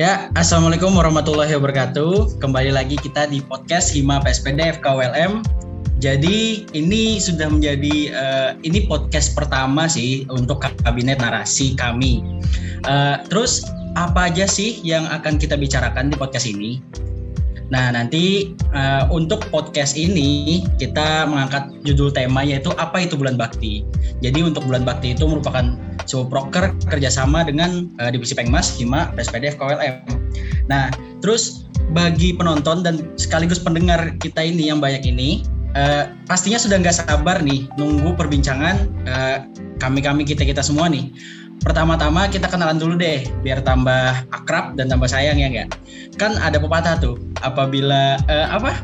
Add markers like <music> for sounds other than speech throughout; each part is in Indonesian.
Ya, Assalamualaikum warahmatullahi wabarakatuh. Kembali lagi kita di podcast Hima PSPD FKWLM. Jadi ini sudah menjadi uh, ini podcast pertama sih untuk kabinet narasi kami. Uh, terus apa aja sih yang akan kita bicarakan di podcast ini? Nah, nanti uh, untuk podcast ini kita mengangkat judul tema yaitu apa itu bulan bakti. Jadi untuk bulan bakti itu merupakan sebuah proker kerjasama dengan uh, divisi Pengmas, Hima, PSPD, KWLM. Nah, terus bagi penonton dan sekaligus pendengar kita ini yang banyak ini, uh, pastinya sudah nggak sabar nih nunggu perbincangan uh, kami-kami kita-kita semua nih. Pertama-tama kita kenalan dulu deh biar tambah akrab dan tambah sayang ya enggak kan ada pepatah tuh apabila uh, apa?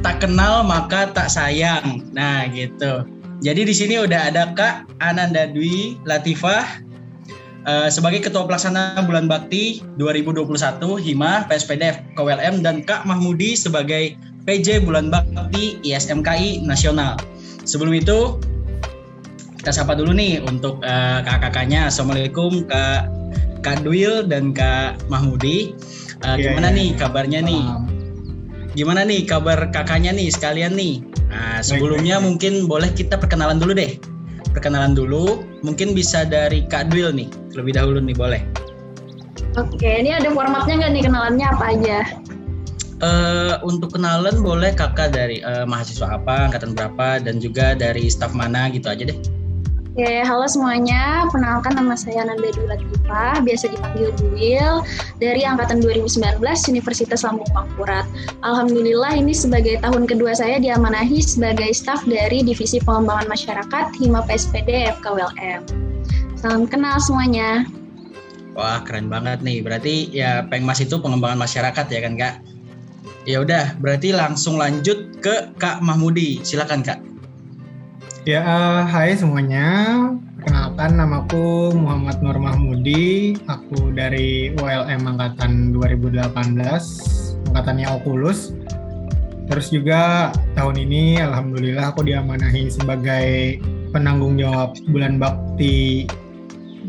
Tak kenal maka tak sayang. Nah gitu jadi di sini udah ada Kak Ananda Dwi Latifah uh, sebagai Ketua Pelaksana Bulan Bakti 2021 Hima PSPD KWLM dan Kak Mahmudi sebagai PJ Bulan Bakti ISMKI Nasional. Sebelum itu kita sapa dulu nih untuk uh, kakak-kakaknya. Assalamualaikum Kak Kak Dwil dan Kak Mahmudi. Uh, yeah, gimana yeah. nih kabarnya nih? Gimana nih kabar kakaknya nih sekalian nih? Nah, sebelumnya baik, baik. mungkin boleh kita perkenalan dulu deh. Perkenalan dulu, mungkin bisa dari Kak Dwil nih, lebih dahulu nih boleh. Oke, ini ada formatnya nggak nih kenalannya apa aja? Uh, untuk kenalan boleh kakak dari uh, mahasiswa apa, angkatan berapa, dan juga dari staff mana gitu aja deh. Oke, halo semuanya. Penalkan nama saya Nanda Latifah, biasa dipanggil Duil, dari Angkatan 2019 Universitas Lambung Pangkurat. Alhamdulillah ini sebagai tahun kedua saya diamanahi sebagai staf dari Divisi Pengembangan Masyarakat Hima PSPD FKWLM. Salam kenal semuanya. Wah, keren banget nih. Berarti ya Pengmas itu pengembangan masyarakat ya kan, Kak? Ya udah, berarti langsung lanjut ke Kak Mahmudi. Silakan, Kak. Ya, uh, hai semuanya. Perkenalkan namaku Muhammad Nur Mahmudi. Aku dari ULM angkatan 2018, angkatannya Oculus. Terus juga tahun ini alhamdulillah aku diamanahi sebagai penanggung jawab bulan bakti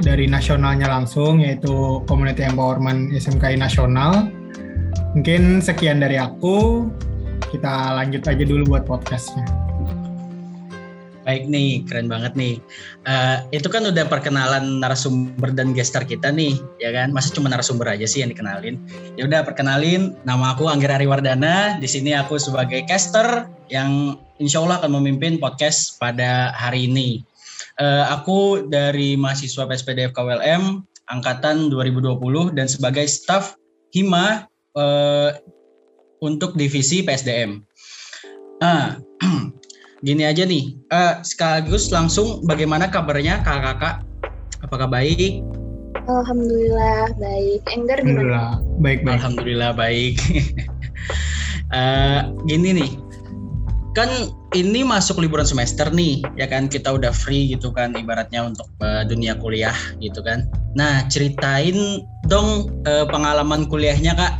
dari nasionalnya langsung yaitu Community Empowerment SMKI Nasional. Mungkin sekian dari aku. Kita lanjut aja dulu buat podcastnya. Baik nih, keren banget nih. Uh, itu kan udah perkenalan narasumber dan gestar kita nih, ya kan? Masa cuma narasumber aja sih yang dikenalin? Ya udah perkenalin, nama aku Anggira Ariwardana. Di sini aku sebagai caster yang insya Allah akan memimpin podcast pada hari ini. Uh, aku dari mahasiswa PSPD KWLM angkatan 2020 dan sebagai staff Hima uh, untuk divisi PSDM. Ah, <clears throat> gini aja nih, uh, sekaligus langsung bagaimana kabarnya kakak-kakak? Apakah baik? Alhamdulillah baik. Enggar gimana? Alhamdulillah baik baik. Alhamdulillah baik. uh, <laughs> gini nih, kan ini masuk liburan semester nih, ya kan kita udah free gitu kan, ibaratnya untuk uh, dunia kuliah gitu kan. Nah ceritain dong uh, pengalaman kuliahnya kak,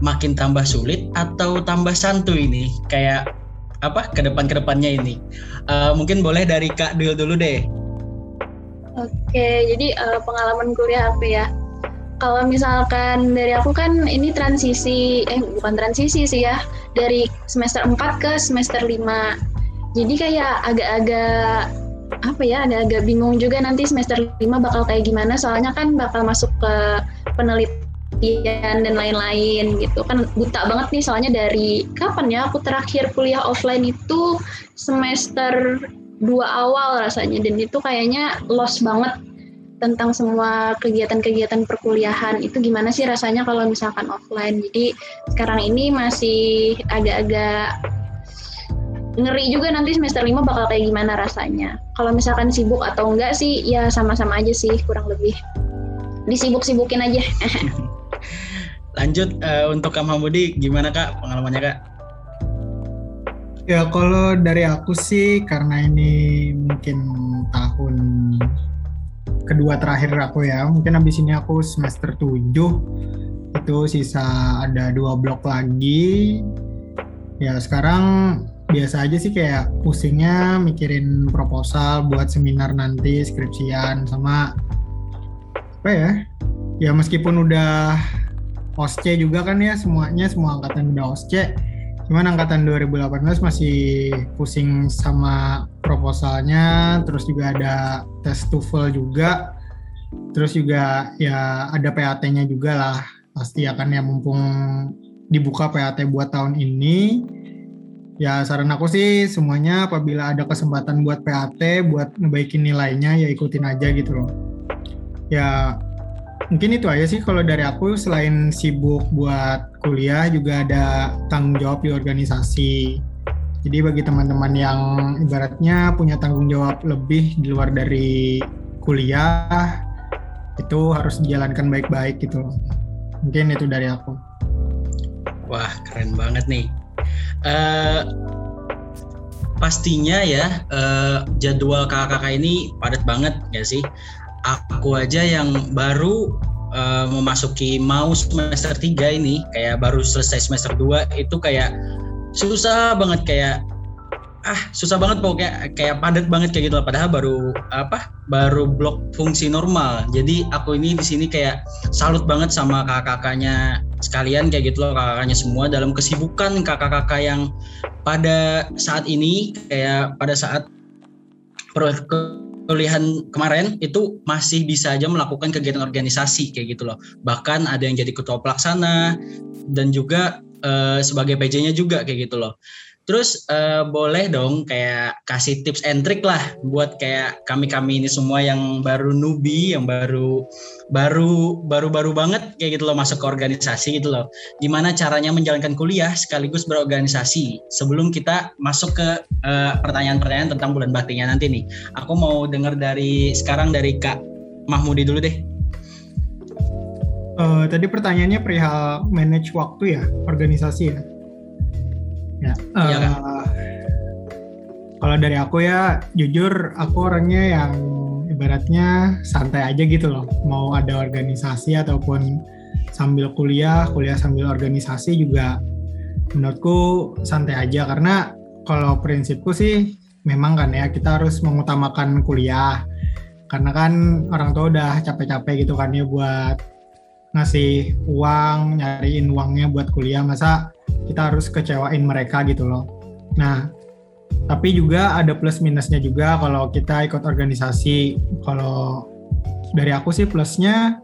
makin tambah sulit atau tambah santuy ini? Kayak apa ke depan ke depannya ini. Uh, mungkin boleh dari Kak Dul dulu deh. Oke, jadi uh, pengalaman kuliah apa ya? Kalau misalkan dari aku kan ini transisi eh bukan transisi sih ya, dari semester 4 ke semester 5. Jadi kayak agak-agak apa ya, agak-agak bingung juga nanti semester 5 bakal kayak gimana soalnya kan bakal masuk ke penelitian penelitian dan lain-lain gitu. Kan buta banget nih soalnya dari kapan ya aku terakhir kuliah offline itu semester dua awal rasanya. Dan itu kayaknya lost banget tentang semua kegiatan-kegiatan perkuliahan. Itu gimana sih rasanya kalau misalkan offline? Jadi sekarang ini masih agak-agak ngeri juga nanti semester 5 bakal kayak gimana rasanya. Kalau misalkan sibuk atau enggak sih ya sama-sama aja sih kurang lebih. Disibuk-sibukin aja <laughs> Lanjut uh, untuk Kak Mahmudi, gimana Kak pengalamannya Kak? Ya kalau dari aku sih karena ini mungkin tahun kedua terakhir aku ya, mungkin habis ini aku semester 7 itu sisa ada dua blok lagi. Ya sekarang biasa aja sih kayak pusingnya mikirin proposal buat seminar nanti skripsian sama apa ya ya meskipun udah OSCE juga kan ya semuanya semua angkatan udah OSCE cuman angkatan 2018 masih pusing sama proposalnya terus juga ada tes TOEFL juga. Terus juga ya ada PAT-nya juga lah pasti akan ya mumpung dibuka PAT buat tahun ini. Ya saran aku sih semuanya apabila ada kesempatan buat PAT buat ngebaikin nilainya ya ikutin aja gitu loh. Ya mungkin itu aja sih kalau dari aku. Selain sibuk buat kuliah juga ada tanggung jawab di organisasi. Jadi bagi teman-teman yang ibaratnya punya tanggung jawab lebih di luar dari kuliah itu harus dijalankan baik-baik gitu. Mungkin itu dari aku. Wah keren banget nih. Uh, pastinya ya uh, jadwal kakak-kakak ini padat banget ya sih aku aja yang baru uh, memasuki mau semester 3 ini kayak baru selesai semester 2 itu kayak susah banget kayak ah susah banget pokoknya kayak padat banget kayak gitu padahal baru apa baru blok fungsi normal. Jadi aku ini di sini kayak salut banget sama kakak-kakaknya sekalian kayak gitu loh kakak-kakaknya semua dalam kesibukan kakak-kakak yang pada saat ini kayak pada saat kuliahan kemarin itu masih bisa aja melakukan kegiatan organisasi kayak gitu loh. Bahkan ada yang jadi ketua pelaksana dan juga uh, sebagai PJ-nya juga kayak gitu loh Terus uh, boleh dong kayak kasih tips and trick lah buat kayak kami-kami ini semua yang baru newbie, yang baru baru baru-baru banget kayak gitu loh masuk ke organisasi gitu loh. Gimana caranya menjalankan kuliah sekaligus berorganisasi sebelum kita masuk ke eh, pertanyaan-pertanyaan tentang bulan baktinya nanti nih. Aku mau dengar dari sekarang dari Kak Mahmudi dulu deh. Uh, tadi pertanyaannya perihal manage waktu ya, organisasi ya. Ya. Uh, kan? Kalau dari aku ya, jujur aku orangnya yang ibaratnya santai aja gitu loh. Mau ada organisasi ataupun sambil kuliah, kuliah sambil organisasi juga menurutku santai aja karena kalau prinsipku sih memang kan ya kita harus mengutamakan kuliah karena kan orang tua udah capek-capek gitu kan ya buat ngasih uang nyariin uangnya buat kuliah masa kita harus kecewain mereka gitu loh. Nah, tapi juga ada plus minusnya juga kalau kita ikut organisasi. Kalau dari aku sih plusnya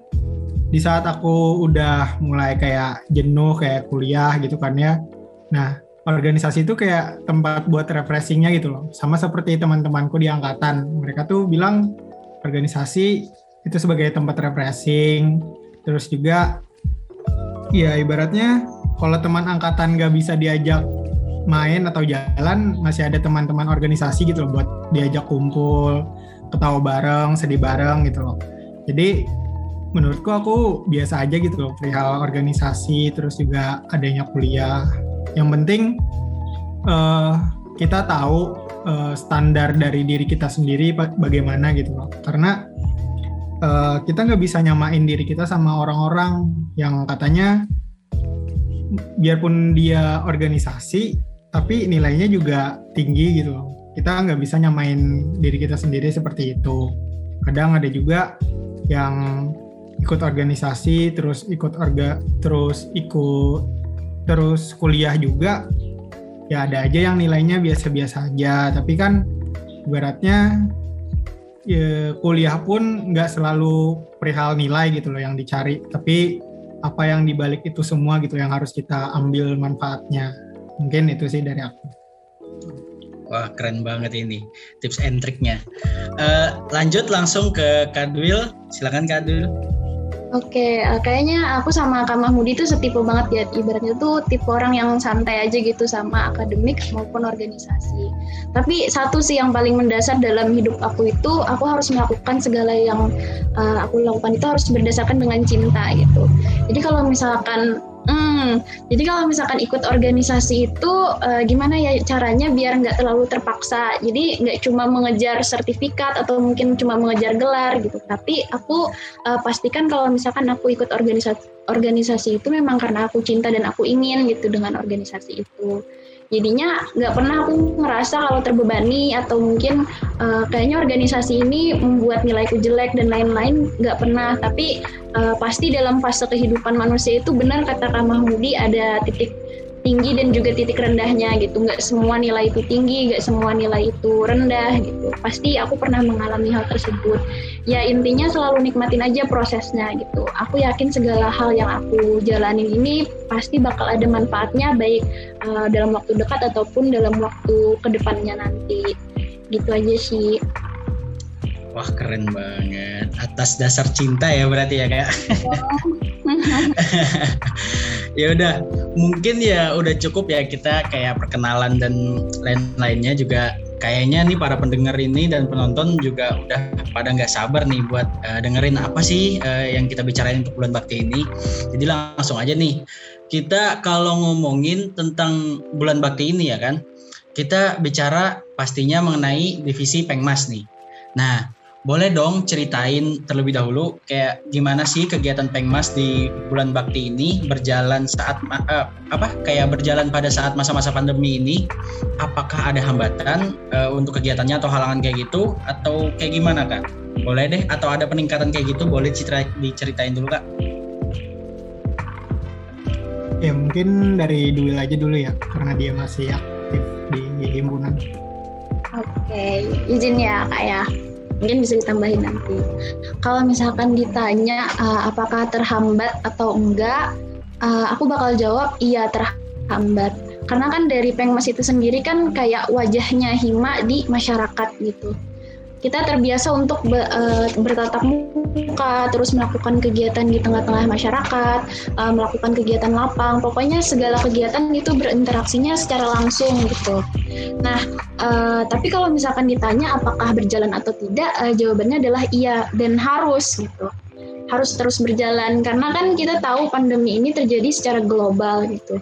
di saat aku udah mulai kayak jenuh kayak kuliah gitu kan ya. Nah, organisasi itu kayak tempat buat refreshingnya gitu loh. Sama seperti teman-temanku di angkatan. Mereka tuh bilang organisasi itu sebagai tempat refreshing. Terus juga ya ibaratnya kalau teman angkatan nggak bisa diajak main atau jalan masih ada teman-teman organisasi gitu loh buat diajak kumpul ketawa bareng sedih bareng gitu loh. Jadi menurutku aku biasa aja gitu loh perihal organisasi terus juga adanya kuliah. Yang penting uh, kita tahu uh, standar dari diri kita sendiri bagaimana gitu loh. Karena uh, kita nggak bisa nyamain diri kita sama orang-orang yang katanya biarpun dia organisasi tapi nilainya juga tinggi gitu loh. Kita nggak bisa nyamain diri kita sendiri seperti itu. Kadang ada juga yang ikut organisasi terus ikut orga terus ikut terus kuliah juga. Ya ada aja yang nilainya biasa-biasa aja. Tapi kan ibaratnya ya, kuliah pun nggak selalu perihal nilai gitu loh yang dicari. Tapi apa yang dibalik itu semua gitu yang harus kita ambil manfaatnya. Mungkin itu sih dari aku. Wah keren banget ini tips and triknya uh, lanjut langsung ke Kadwil. Silakan Kadwil Oke, uh, kayaknya aku sama Kak Mahmudi itu setipe banget ya. Ibaratnya tuh tipe orang yang santai aja gitu sama akademik maupun organisasi. Tapi satu sih yang paling mendasar dalam hidup aku itu, aku harus melakukan segala yang uh, aku lakukan itu harus berdasarkan dengan cinta gitu. Jadi kalau misalkan Hmm, jadi kalau misalkan ikut organisasi itu uh, gimana ya caranya biar nggak terlalu terpaksa. Jadi nggak cuma mengejar sertifikat atau mungkin cuma mengejar gelar gitu. Tapi aku uh, pastikan kalau misalkan aku ikut organisasi organisasi itu memang karena aku cinta dan aku ingin gitu dengan organisasi itu. Jadinya nggak pernah aku ngerasa kalau terbebani atau mungkin uh, kayaknya organisasi ini membuat nilaiku jelek dan lain-lain nggak pernah. Tapi uh, pasti dalam fase kehidupan manusia itu benar kata Kak Mahmudi ada titik tinggi dan juga titik rendahnya gitu. Nggak semua nilai itu tinggi nggak semua nilai itu rendah gitu. Pasti aku pernah mengalami hal tersebut. Ya intinya selalu nikmatin aja prosesnya gitu. Aku yakin segala hal yang aku jalanin ini pasti bakal ada manfaatnya baik uh, dalam waktu dekat ataupun dalam waktu ke depannya nanti. Gitu aja sih. Wah keren banget. Atas dasar cinta ya berarti ya kak. <laughs> ya udah, mungkin ya udah cukup ya kita kayak perkenalan dan lain-lainnya juga kayaknya nih para pendengar ini dan penonton juga udah pada nggak sabar nih buat uh, dengerin apa sih uh, yang kita bicarain untuk bulan bakti ini. Jadi langsung aja nih. Kita kalau ngomongin tentang bulan bakti ini ya kan, kita bicara pastinya mengenai divisi Pengmas nih. Nah, boleh dong ceritain terlebih dahulu kayak gimana sih kegiatan Pengmas di bulan bakti ini berjalan saat uh, apa? Kayak berjalan pada saat masa-masa pandemi ini apakah ada hambatan uh, untuk kegiatannya atau halangan kayak gitu? Atau kayak gimana kak? Boleh deh atau ada peningkatan kayak gitu boleh cerita diceritain dulu kak. Ya mungkin dari Dwi aja dulu ya karena dia masih aktif di himpunan. Oke izin ya kak ya mungkin bisa ditambahin nanti. Kalau misalkan ditanya uh, apakah terhambat atau enggak, uh, aku bakal jawab iya terhambat. Karena kan dari Pengmas itu sendiri kan kayak wajahnya Hima di masyarakat gitu kita terbiasa untuk be, uh, bertatap muka, terus melakukan kegiatan di tengah-tengah masyarakat, uh, melakukan kegiatan lapang, pokoknya segala kegiatan itu berinteraksinya secara langsung gitu. Nah, uh, tapi kalau misalkan ditanya apakah berjalan atau tidak, uh, jawabannya adalah iya dan harus gitu. Harus terus berjalan karena kan kita tahu pandemi ini terjadi secara global gitu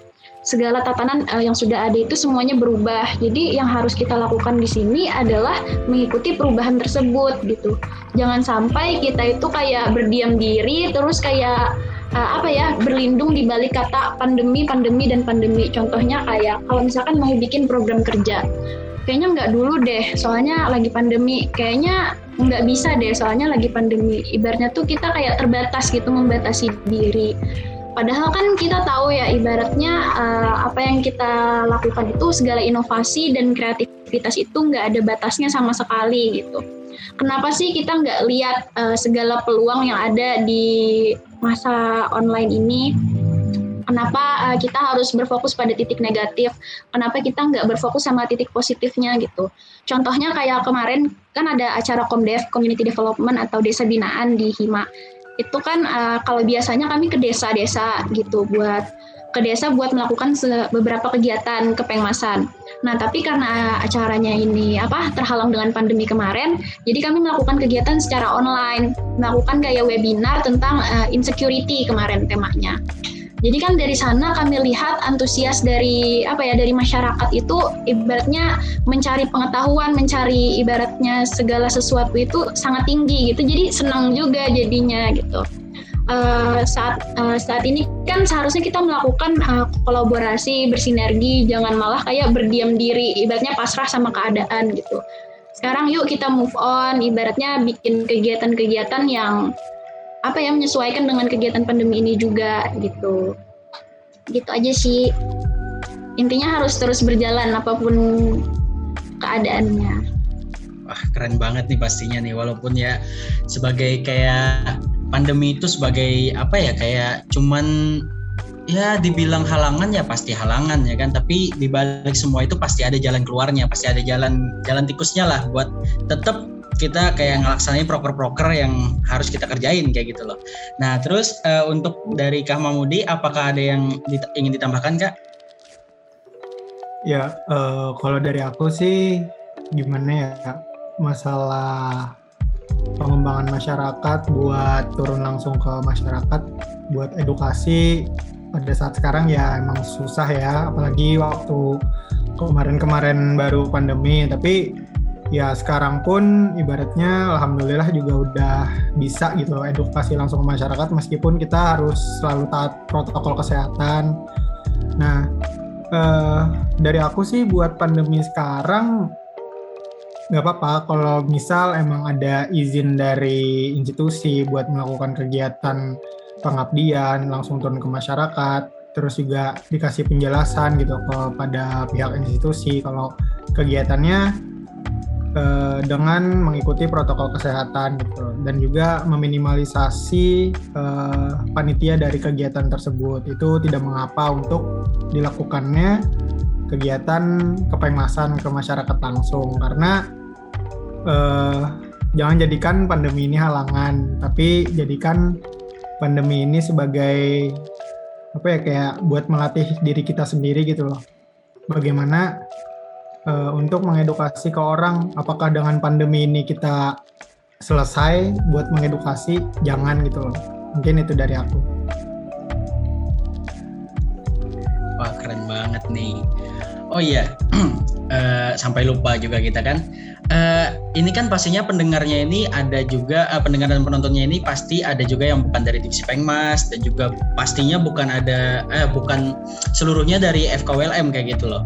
segala tatanan uh, yang sudah ada itu semuanya berubah. Jadi yang harus kita lakukan di sini adalah mengikuti perubahan tersebut gitu. Jangan sampai kita itu kayak berdiam diri terus kayak uh, apa ya berlindung di balik kata pandemi, pandemi dan pandemi. Contohnya kayak kalau misalkan mau bikin program kerja, kayaknya nggak dulu deh, soalnya lagi pandemi. Kayaknya nggak bisa deh, soalnya lagi pandemi. Ibaratnya tuh kita kayak terbatas gitu membatasi diri Padahal kan kita tahu ya ibaratnya uh, apa yang kita lakukan itu segala inovasi dan kreativitas itu nggak ada batasnya sama sekali gitu. Kenapa sih kita nggak lihat uh, segala peluang yang ada di masa online ini? Kenapa uh, kita harus berfokus pada titik negatif? Kenapa kita nggak berfokus sama titik positifnya gitu? Contohnya kayak kemarin kan ada acara Komdev Community Development atau Desa Binaan di Hima itu kan uh, kalau biasanya kami ke desa-desa gitu buat ke desa buat melakukan beberapa kegiatan kepengmasan. Nah, tapi karena acaranya ini apa terhalang dengan pandemi kemarin, jadi kami melakukan kegiatan secara online, melakukan kayak webinar tentang uh, insecurity kemarin temanya. Jadi kan dari sana kami lihat antusias dari apa ya dari masyarakat itu ibaratnya mencari pengetahuan, mencari ibaratnya segala sesuatu itu sangat tinggi gitu. Jadi senang juga jadinya gitu. Uh, saat uh, saat ini kan seharusnya kita melakukan uh, kolaborasi bersinergi jangan malah kayak berdiam diri ibaratnya pasrah sama keadaan gitu sekarang yuk kita move on ibaratnya bikin kegiatan-kegiatan yang apa ya menyesuaikan dengan kegiatan pandemi ini juga gitu. Gitu aja sih. Intinya harus terus berjalan apa pun keadaannya. Wah keren banget nih pastinya nih walaupun ya sebagai kayak pandemi itu sebagai apa ya kayak cuman ya dibilang halangan ya pasti halangan ya kan? Tapi dibalik semua itu pasti ada jalan keluarnya pasti ada jalan jalan tikusnya lah buat tetap kita kayak ngelaksanain proker-proker yang harus kita kerjain kayak gitu loh. Nah terus uh, untuk dari Kak Mamudi, apakah ada yang dit ingin ditambahkan Kak? Ya uh, kalau dari aku sih gimana ya masalah pengembangan masyarakat buat turun langsung ke masyarakat buat edukasi pada saat sekarang ya emang susah ya apalagi waktu kemarin-kemarin baru pandemi tapi ya sekarang pun ibaratnya alhamdulillah juga udah bisa gitu edukasi langsung ke masyarakat meskipun kita harus selalu taat protokol kesehatan. Nah, uh, dari aku sih buat pandemi sekarang nggak apa-apa kalau misal emang ada izin dari institusi buat melakukan kegiatan pengabdian langsung turun ke masyarakat terus juga dikasih penjelasan gitu kepada pihak institusi kalau kegiatannya eh, dengan mengikuti protokol kesehatan gitu. Dan juga meminimalisasi eh, panitia dari kegiatan tersebut. Itu tidak mengapa untuk dilakukannya kegiatan kepengmasan ke masyarakat langsung. Karena uh, jangan jadikan pandemi ini halangan, tapi jadikan pandemi ini sebagai apa ya kayak buat melatih diri kita sendiri gitu loh. Bagaimana uh, untuk mengedukasi ke orang, apakah dengan pandemi ini kita selesai buat mengedukasi? Jangan gitu loh. Mungkin itu dari aku. Wah keren banget nih. Oh iya, uh, <clears throat> sampai lupa juga kita kan. Uh, ini kan pastinya pendengarnya ini ada juga uh, pendengar dan penontonnya ini pasti ada juga yang bukan dari divisi Pengmas dan juga pastinya bukan ada eh, bukan seluruhnya dari FKWLM kayak gitu loh.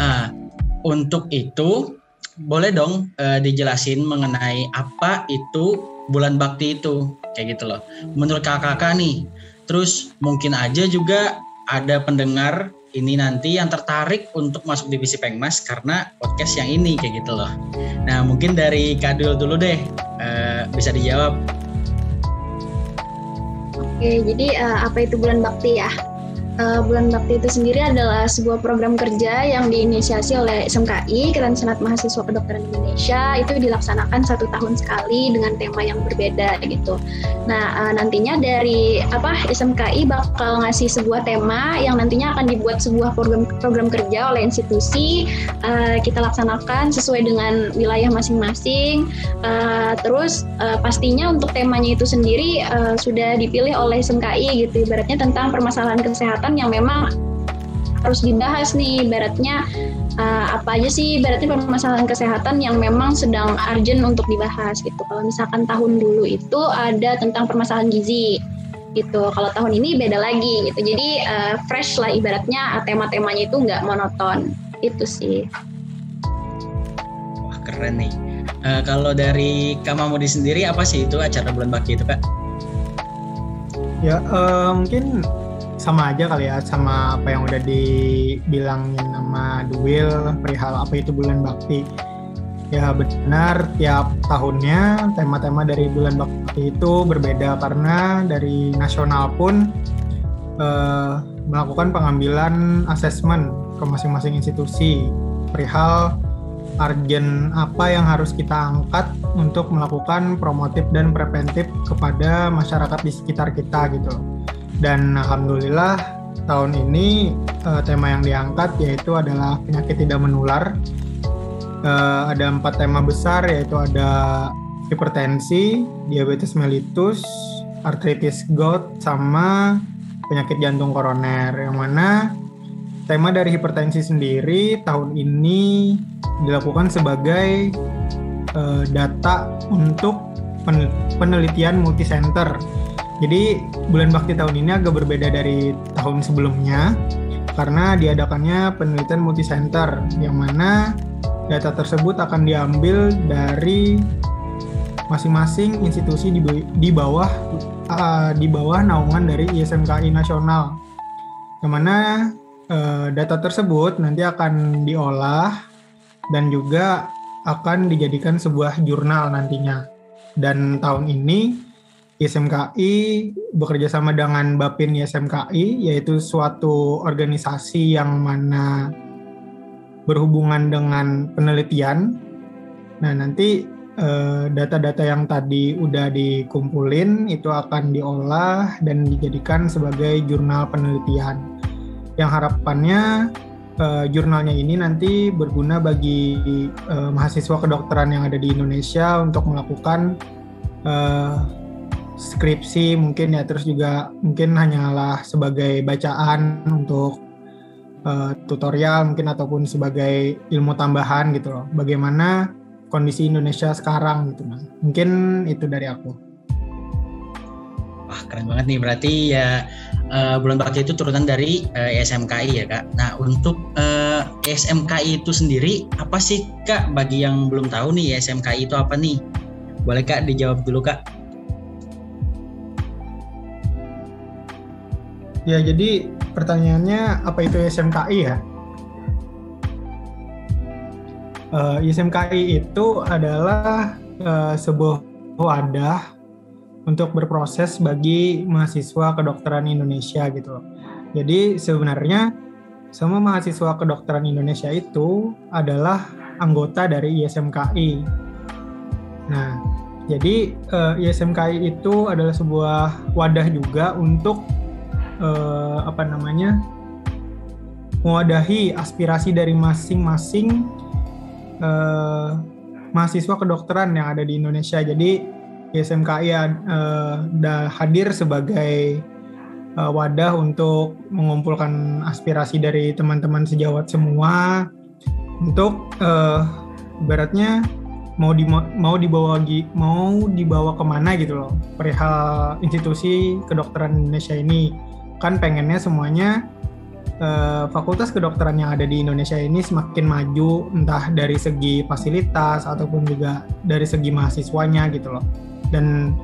Uh, untuk itu boleh dong uh, dijelasin mengenai apa itu bulan bakti itu kayak gitu loh. Menurut kakak-kakak nih, terus mungkin aja juga ada pendengar ini nanti yang tertarik untuk masuk divisi Pengmas karena podcast yang ini kayak gitu loh. Nah mungkin dari Kadul dulu deh uh, bisa dijawab. Oke jadi uh, apa itu bulan bakti ya? Uh, Bulan Bakti itu sendiri adalah sebuah program kerja yang diinisiasi oleh SMKI, Ikatan Senat Mahasiswa Kedokteran Indonesia. Itu dilaksanakan satu tahun sekali dengan tema yang berbeda gitu. Nah, uh, nantinya dari apa SMKI bakal ngasih sebuah tema yang nantinya akan dibuat sebuah program program kerja oleh institusi. Uh, kita laksanakan sesuai dengan wilayah masing-masing. Uh, terus uh, pastinya untuk temanya itu sendiri uh, sudah dipilih oleh SMKI gitu. Ibaratnya tentang permasalahan kesehatan kesehatan yang memang harus dibahas nih. Ibaratnya uh, apa aja sih ibaratnya permasalahan kesehatan yang memang sedang urgent untuk dibahas gitu. Kalau misalkan tahun dulu itu ada tentang permasalahan gizi gitu. Kalau tahun ini beda lagi gitu. Jadi uh, fresh lah ibaratnya tema-temanya itu nggak monoton. Itu sih. Wah keren nih. Uh, kalau dari Kamamudi sendiri apa sih itu acara bulan bakti itu kak? Ya uh, mungkin sama aja kali ya sama apa yang udah dibilangin sama Duil perihal apa itu bulan bakti. Ya benar tiap tahunnya tema-tema dari bulan bakti itu berbeda karena dari nasional pun eh, melakukan pengambilan asesmen ke masing-masing institusi perihal argen apa yang harus kita angkat untuk melakukan promotif dan preventif kepada masyarakat di sekitar kita gitu dan alhamdulillah tahun ini uh, tema yang diangkat yaitu adalah penyakit tidak menular. Uh, ada empat tema besar yaitu ada hipertensi, diabetes mellitus, artritis gout, sama penyakit jantung koroner. Yang mana tema dari hipertensi sendiri tahun ini dilakukan sebagai uh, data untuk penelitian multisenter jadi bulan bakti tahun ini agak berbeda dari tahun sebelumnya karena diadakannya penelitian multisenter yang mana data tersebut akan diambil dari masing-masing institusi di, di bawah uh, di bawah naungan dari ISMKI nasional. Yang mana uh, data tersebut nanti akan diolah dan juga akan dijadikan sebuah jurnal nantinya. Dan tahun ini ISMKI bekerja sama dengan Bapin ISMKI yaitu suatu organisasi yang mana berhubungan dengan penelitian. Nah, nanti eh, data-data yang tadi udah dikumpulin itu akan diolah dan dijadikan sebagai jurnal penelitian. Yang harapannya uh, jurnalnya ini nanti berguna bagi uh, mahasiswa kedokteran yang ada di Indonesia untuk melakukan skripsi mungkin ya terus juga mungkin hanyalah sebagai bacaan untuk uh, tutorial mungkin ataupun sebagai ilmu tambahan gitu loh bagaimana kondisi Indonesia sekarang gitu nah mungkin itu dari aku Wah keren banget nih berarti ya uh, bulan bakti itu turunan dari uh, SMKI ya kak. Nah untuk uh, SMKI itu sendiri apa sih kak bagi yang belum tahu nih SMKI itu apa nih? Boleh kak dijawab dulu kak? Ya jadi pertanyaannya apa itu SMKI ya? Uh, SMKI itu adalah uh, sebuah wadah untuk berproses bagi mahasiswa kedokteran Indonesia gitu Jadi sebenarnya semua mahasiswa kedokteran Indonesia itu adalah anggota dari ISMKI. Nah, jadi uh, eh, ISMKI itu adalah sebuah wadah juga untuk uh, apa namanya mewadahi aspirasi dari masing-masing uh, mahasiswa kedokteran yang ada di Indonesia. Jadi ISMKI uh, hadir sebagai uh, wadah untuk mengumpulkan aspirasi dari teman-teman sejawat semua untuk uh, beratnya mau di mau dibawa mau dibawa ke mana gitu loh perihal institusi kedokteran Indonesia ini kan pengennya semuanya uh, fakultas kedokteran yang ada di Indonesia ini semakin maju entah dari segi fasilitas ataupun juga dari segi mahasiswanya gitu loh dan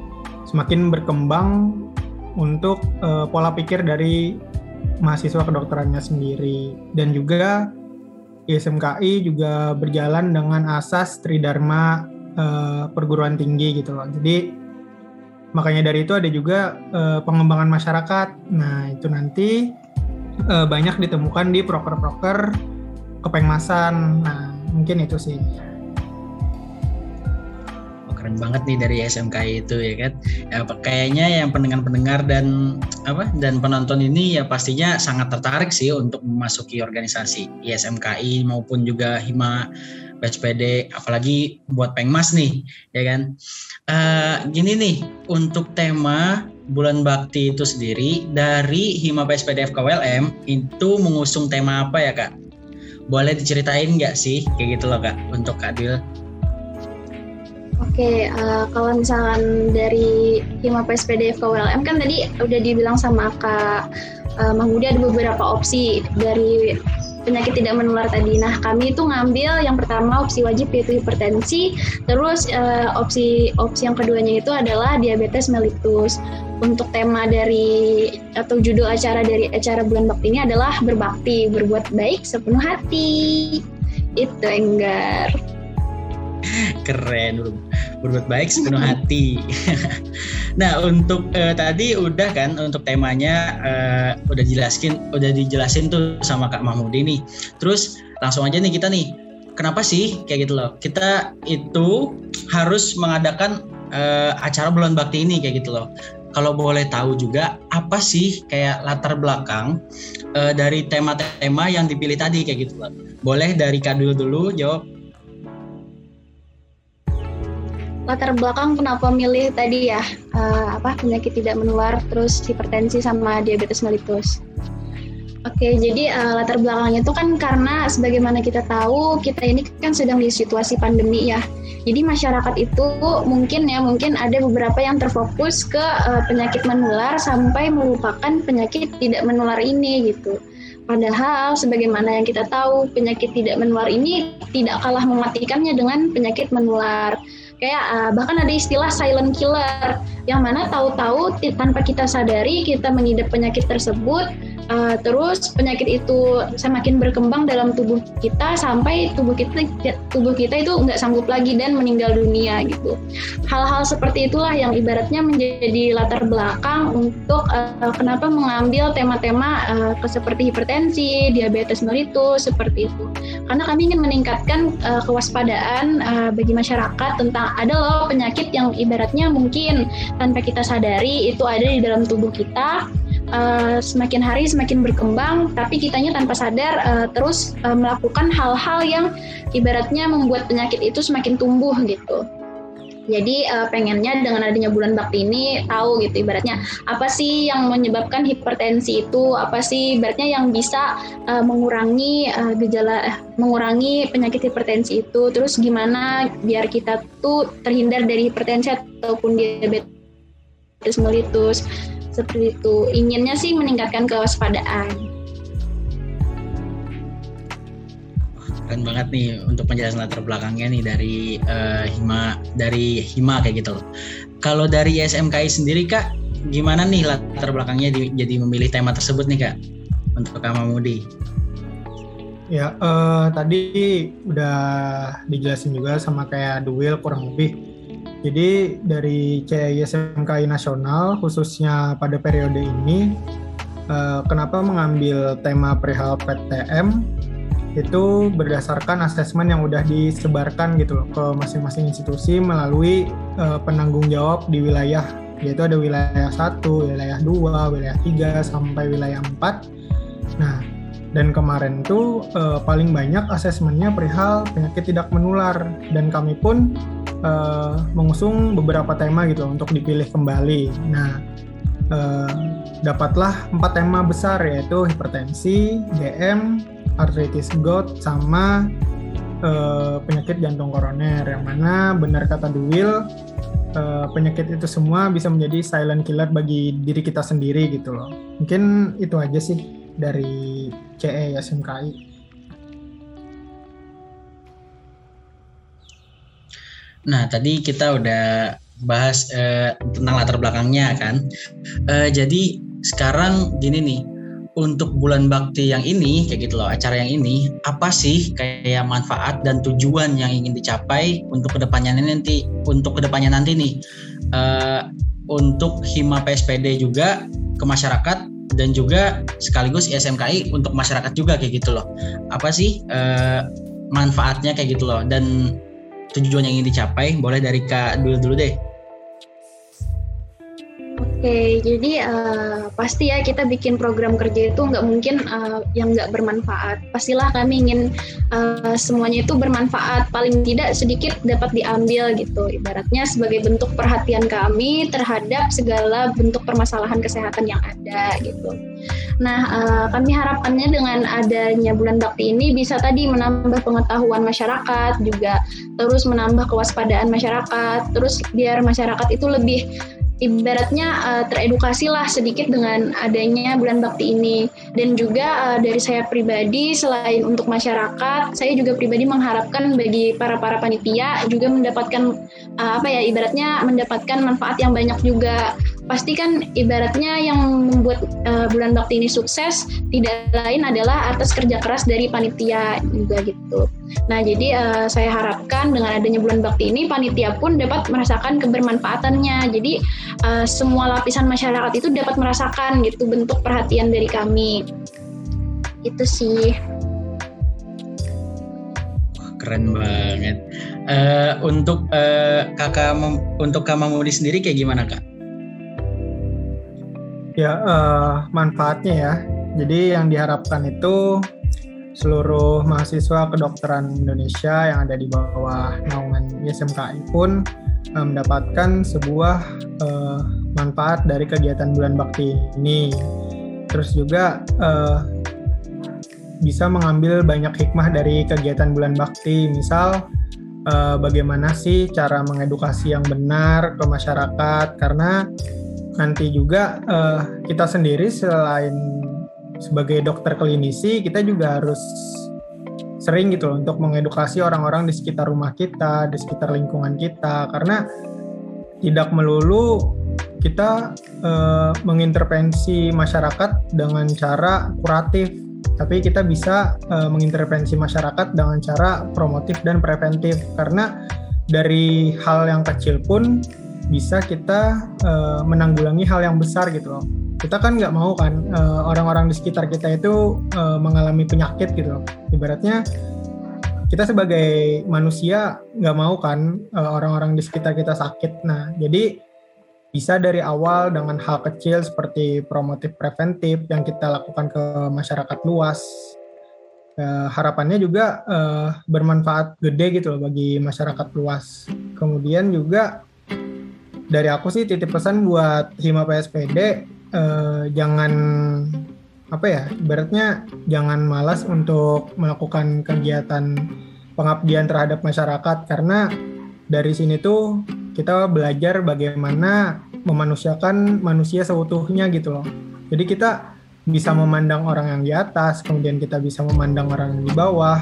semakin berkembang untuk uh, pola pikir dari mahasiswa kedokterannya sendiri dan juga ISMKI juga berjalan dengan asas tridharma uh, perguruan tinggi gitu loh. Jadi makanya dari itu ada juga uh, pengembangan masyarakat. Nah, itu nanti uh, banyak ditemukan di proker-proker kepengmasan. Nah, mungkin itu sih keren banget nih dari SMK itu ya kan ya kayaknya yang pendengar-pendengar dan apa dan penonton ini ya pastinya sangat tertarik sih untuk memasuki organisasi ISMKI maupun juga Hima PSPD apalagi buat Pengmas nih ya kan? Uh, gini nih untuk tema bulan bakti itu sendiri dari Hima PSPD FKWLM itu mengusung tema apa ya kak? Boleh diceritain nggak sih kayak gitu loh kak untuk Kak Oke, uh, kalau misalkan dari Hima PSPD FKWLM kan tadi udah dibilang sama Kak uh, Mahmudi ada beberapa opsi dari penyakit tidak menular tadi. Nah, kami itu ngambil yang pertama opsi wajib yaitu hipertensi, terus uh, opsi opsi yang keduanya itu adalah diabetes mellitus. Untuk tema dari atau judul acara dari acara bulan bakti ini adalah berbakti, berbuat baik sepenuh hati. Itu Enggar. Keren, berbuat baik sepenuh hati. <laughs> nah, untuk uh, tadi udah kan untuk temanya uh, udah jelasin udah dijelasin tuh sama Kak Mahmudi nih. Terus langsung aja nih kita nih. Kenapa sih kayak gitu loh? Kita itu harus mengadakan uh, acara bulan bakti ini kayak gitu loh. Kalau boleh tahu juga apa sih kayak latar belakang uh, dari tema-tema yang dipilih tadi kayak gitu loh. Boleh dari Kadul dulu jawab latar belakang kenapa milih tadi ya uh, apa penyakit tidak menular terus hipertensi sama diabetes mellitus. Oke, jadi uh, latar belakangnya itu kan karena sebagaimana kita tahu kita ini kan sedang di situasi pandemi ya. Jadi masyarakat itu mungkin ya mungkin ada beberapa yang terfokus ke uh, penyakit menular sampai melupakan penyakit tidak menular ini gitu. Padahal sebagaimana yang kita tahu penyakit tidak menular ini tidak kalah mematikannya dengan penyakit menular kayak uh, bahkan ada istilah silent killer yang mana tahu-tahu tanpa kita sadari kita mengidap penyakit tersebut uh, terus penyakit itu semakin berkembang dalam tubuh kita sampai tubuh kita tubuh kita itu nggak sanggup lagi dan meninggal dunia gitu. Hal-hal seperti itulah yang ibaratnya menjadi latar belakang untuk uh, kenapa mengambil tema-tema uh, seperti hipertensi diabetes mellitus seperti itu. Karena kami ingin meningkatkan uh, kewaspadaan uh, bagi masyarakat tentang ada loh penyakit yang ibaratnya mungkin tanpa kita sadari itu ada di dalam tubuh kita uh, semakin hari semakin berkembang tapi kitanya tanpa sadar uh, terus uh, melakukan hal-hal yang ibaratnya membuat penyakit itu semakin tumbuh gitu. Jadi uh, pengennya dengan adanya bulan bakti ini tahu gitu ibaratnya apa sih yang menyebabkan hipertensi itu, apa sih ibaratnya yang bisa uh, mengurangi uh, gejala uh, mengurangi penyakit hipertensi itu, terus gimana biar kita tuh terhindar dari hipertensi ataupun diabetes melitus seperti itu. Inginnya sih meningkatkan kewaspadaan keren banget nih untuk penjelasan latar belakangnya nih dari uh, hima dari hima kayak gitu loh kalau dari SMKI sendiri kak gimana nih latar belakangnya di, jadi memilih tema tersebut nih kak untuk Kak Mamudi? Ya uh, tadi udah dijelasin juga sama kayak Duel kurang lebih. Jadi dari CISMKI nasional khususnya pada periode ini uh, kenapa mengambil tema perihal PTM itu berdasarkan asesmen yang udah disebarkan gitu loh ke masing-masing institusi melalui uh, penanggung jawab di wilayah yaitu ada wilayah 1, wilayah 2, wilayah 3 sampai wilayah 4. Nah, dan kemarin tuh uh, paling banyak asesmennya perihal penyakit tidak menular dan kami pun uh, mengusung beberapa tema gitu untuk dipilih kembali. Nah, uh, dapatlah empat tema besar yaitu hipertensi, DM, artritis gout, sama uh, penyakit jantung koroner. Yang mana benar kata Duil uh, penyakit itu semua bisa menjadi silent killer bagi diri kita sendiri gitu loh. Mungkin itu aja sih dari CE SMKI. Nah, tadi kita udah bahas uh, tentang latar belakangnya kan. Uh, jadi sekarang gini nih, untuk bulan bakti yang ini kayak gitu loh acara yang ini apa sih kayak manfaat dan tujuan yang ingin dicapai untuk ke depannya nanti untuk ke depannya nanti nih? Uh, untuk hima PSPD juga ke masyarakat dan juga sekaligus SMKI untuk masyarakat juga kayak gitu loh. Apa sih uh, manfaatnya kayak gitu loh dan tujuan yang ingin dicapai boleh dari kak dulu dulu deh Oke, jadi uh, pasti ya kita bikin program kerja itu nggak mungkin uh, yang nggak bermanfaat. Pastilah kami ingin uh, semuanya itu bermanfaat, paling tidak sedikit dapat diambil gitu. Ibaratnya sebagai bentuk perhatian kami terhadap segala bentuk permasalahan kesehatan yang ada gitu. Nah, uh, kami harapannya dengan adanya bulan bakti ini bisa tadi menambah pengetahuan masyarakat, juga terus menambah kewaspadaan masyarakat, terus biar masyarakat itu lebih ibaratnya uh, teredukasi lah sedikit dengan adanya bulan bakti ini. Dan juga uh, dari saya pribadi selain untuk masyarakat saya juga pribadi mengharapkan bagi para para panitia juga mendapatkan uh, apa ya ibaratnya mendapatkan manfaat yang banyak juga pasti kan ibaratnya yang membuat uh, bulan bakti ini sukses tidak lain adalah atas kerja keras dari panitia juga gitu. Nah jadi uh, saya harapkan dengan adanya bulan bakti ini panitia pun dapat merasakan kebermanfaatannya. Jadi uh, semua lapisan masyarakat itu dapat merasakan gitu bentuk perhatian dari kami. Itu sih. Keren banget. Uh, untuk uh, kakak untuk Kak Mamudi sendiri kayak gimana kak? Ya, uh, manfaatnya ya. Jadi yang diharapkan itu seluruh mahasiswa kedokteran Indonesia yang ada di bawah naungan ISMKI pun uh, mendapatkan sebuah uh, manfaat dari kegiatan bulan bakti ini. Terus juga uh, bisa mengambil banyak hikmah dari kegiatan bulan bakti. Misal uh, bagaimana sih cara mengedukasi yang benar ke masyarakat karena nanti juga uh, kita sendiri selain sebagai dokter klinisi kita juga harus sering gitu loh untuk mengedukasi orang-orang di sekitar rumah kita, di sekitar lingkungan kita. Karena tidak melulu kita uh, mengintervensi masyarakat dengan cara kuratif, tapi kita bisa uh, mengintervensi masyarakat dengan cara promotif dan preventif. Karena dari hal yang kecil pun bisa kita uh, menanggulangi hal yang besar gitu loh. Kita kan nggak mau kan uh, orang-orang di sekitar kita itu uh, mengalami penyakit gitu loh. Ibaratnya kita sebagai manusia nggak mau kan uh, orang-orang di sekitar kita sakit. Nah, jadi bisa dari awal dengan hal kecil seperti promotif preventif yang kita lakukan ke masyarakat luas. Uh, harapannya juga uh, bermanfaat gede gitu loh bagi masyarakat luas. Kemudian juga dari aku sih titip pesan buat Hima PSPD eh, jangan apa ya ibaratnya jangan malas untuk melakukan kegiatan pengabdian terhadap masyarakat karena dari sini tuh kita belajar bagaimana memanusiakan manusia seutuhnya gitu loh. Jadi kita bisa memandang orang yang di atas, kemudian kita bisa memandang orang yang di bawah,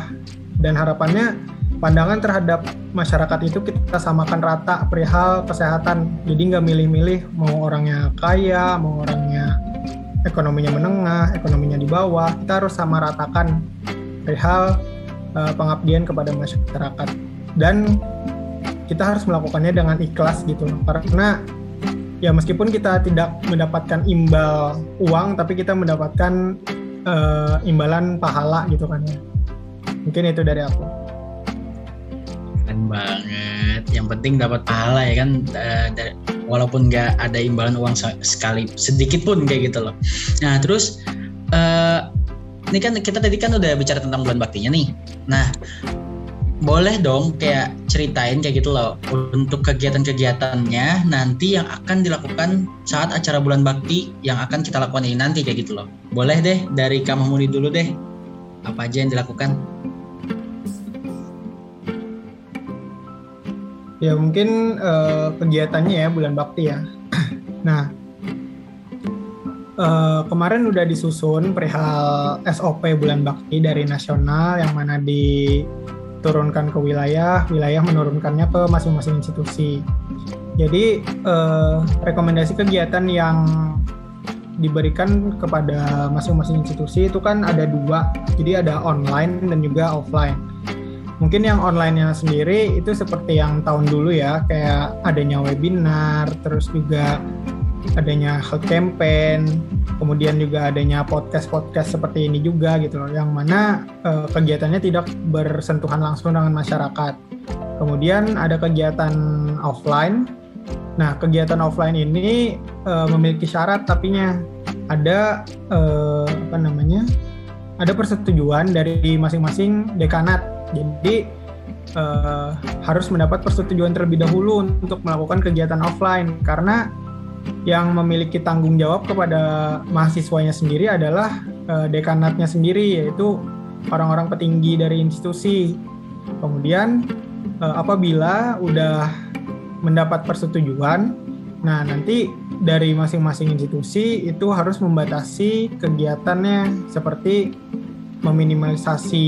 dan harapannya pandangan terhadap masyarakat itu kita samakan rata perihal kesehatan. Jadi nggak milih-milih mau orangnya kaya, mau orangnya ekonominya menengah, ekonominya di bawah. Kita harus sama ratakan perihal uh, pengabdian kepada masyarakat. Dan kita harus melakukannya dengan ikhlas gitu Karena ya meskipun kita tidak mendapatkan imbal uang, tapi kita mendapatkan uh, imbalan pahala gitu kan ya. Mungkin itu dari aku keren banget yang penting dapat pahala ya kan dari, walaupun nggak ada imbalan uang sekali sedikit pun kayak gitu loh nah terus uh, ini kan kita tadi kan udah bicara tentang bulan baktinya nih nah boleh dong kayak ceritain kayak gitu loh untuk kegiatan-kegiatannya nanti yang akan dilakukan saat acara bulan bakti yang akan kita lakukan ini nanti kayak gitu loh. Boleh deh dari Kak Mahmudi dulu deh. Apa aja yang dilakukan? Ya mungkin uh, kegiatannya ya bulan bakti ya. <clears throat> nah uh, kemarin udah disusun perihal SOP bulan bakti dari nasional yang mana diturunkan ke wilayah, wilayah menurunkannya ke masing-masing institusi. Jadi uh, rekomendasi kegiatan yang diberikan kepada masing-masing institusi itu kan ada dua, jadi ada online dan juga offline mungkin yang online-nya sendiri itu seperti yang tahun dulu ya kayak adanya webinar terus juga adanya health campaign kemudian juga adanya podcast-podcast seperti ini juga gitu loh yang mana uh, kegiatannya tidak bersentuhan langsung dengan masyarakat. Kemudian ada kegiatan offline. Nah kegiatan offline ini uh, memiliki syarat tapinya ada uh, apa namanya ada persetujuan dari masing-masing dekanat jadi uh, harus mendapat persetujuan terlebih dahulu untuk melakukan kegiatan offline karena yang memiliki tanggung jawab kepada mahasiswanya sendiri adalah uh, dekanatnya sendiri yaitu orang-orang petinggi dari institusi. Kemudian uh, apabila udah mendapat persetujuan, nah nanti dari masing-masing institusi itu harus membatasi kegiatannya seperti meminimalisasi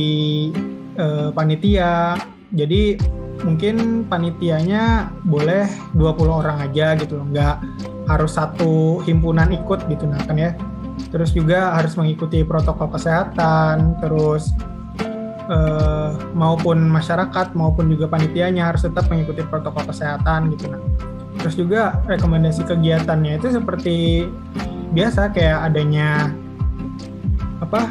uh, panitia. Jadi mungkin panitianya boleh 20 orang aja gitu loh, nggak harus satu himpunan ikut gitu nah kan ya. Terus juga harus mengikuti protokol kesehatan, terus uh, maupun masyarakat maupun juga panitianya harus tetap mengikuti protokol kesehatan gitu nah. Terus juga rekomendasi kegiatannya itu seperti biasa kayak adanya apa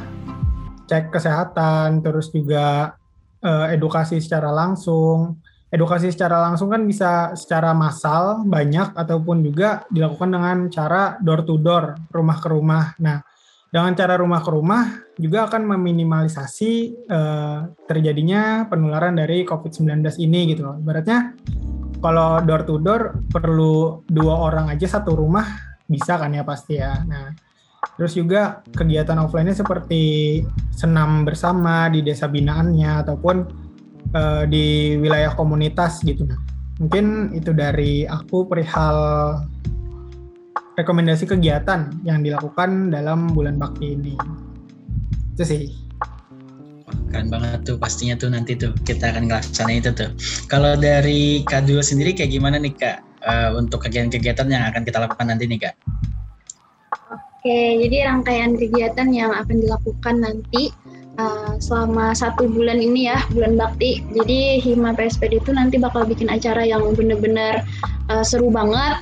cek kesehatan, terus juga uh, edukasi secara langsung. Edukasi secara langsung kan bisa secara massal banyak ataupun juga dilakukan dengan cara door to door, rumah ke rumah. Nah, dengan cara rumah ke rumah juga akan meminimalisasi uh, terjadinya penularan dari COVID-19 ini gitu loh. Ibaratnya kalau door to door perlu dua orang aja satu rumah bisa kan ya pasti ya. Nah, Terus juga kegiatan offline-nya seperti senam bersama di desa binaannya ataupun uh, di wilayah komunitas gitu. Mungkin itu dari aku perihal rekomendasi kegiatan yang dilakukan dalam bulan bakti ini. Itu sih. Keren banget tuh pastinya tuh nanti tuh kita akan ngelaksanain itu tuh. Kalau dari Kak Dul sendiri kayak gimana nih Kak uh, untuk kegiatan-kegiatan yang akan kita lakukan nanti nih Kak? Oke, jadi rangkaian kegiatan yang akan dilakukan nanti uh, selama satu bulan ini ya, bulan bakti. Jadi Hima PSPD itu nanti bakal bikin acara yang bener-bener uh, seru banget.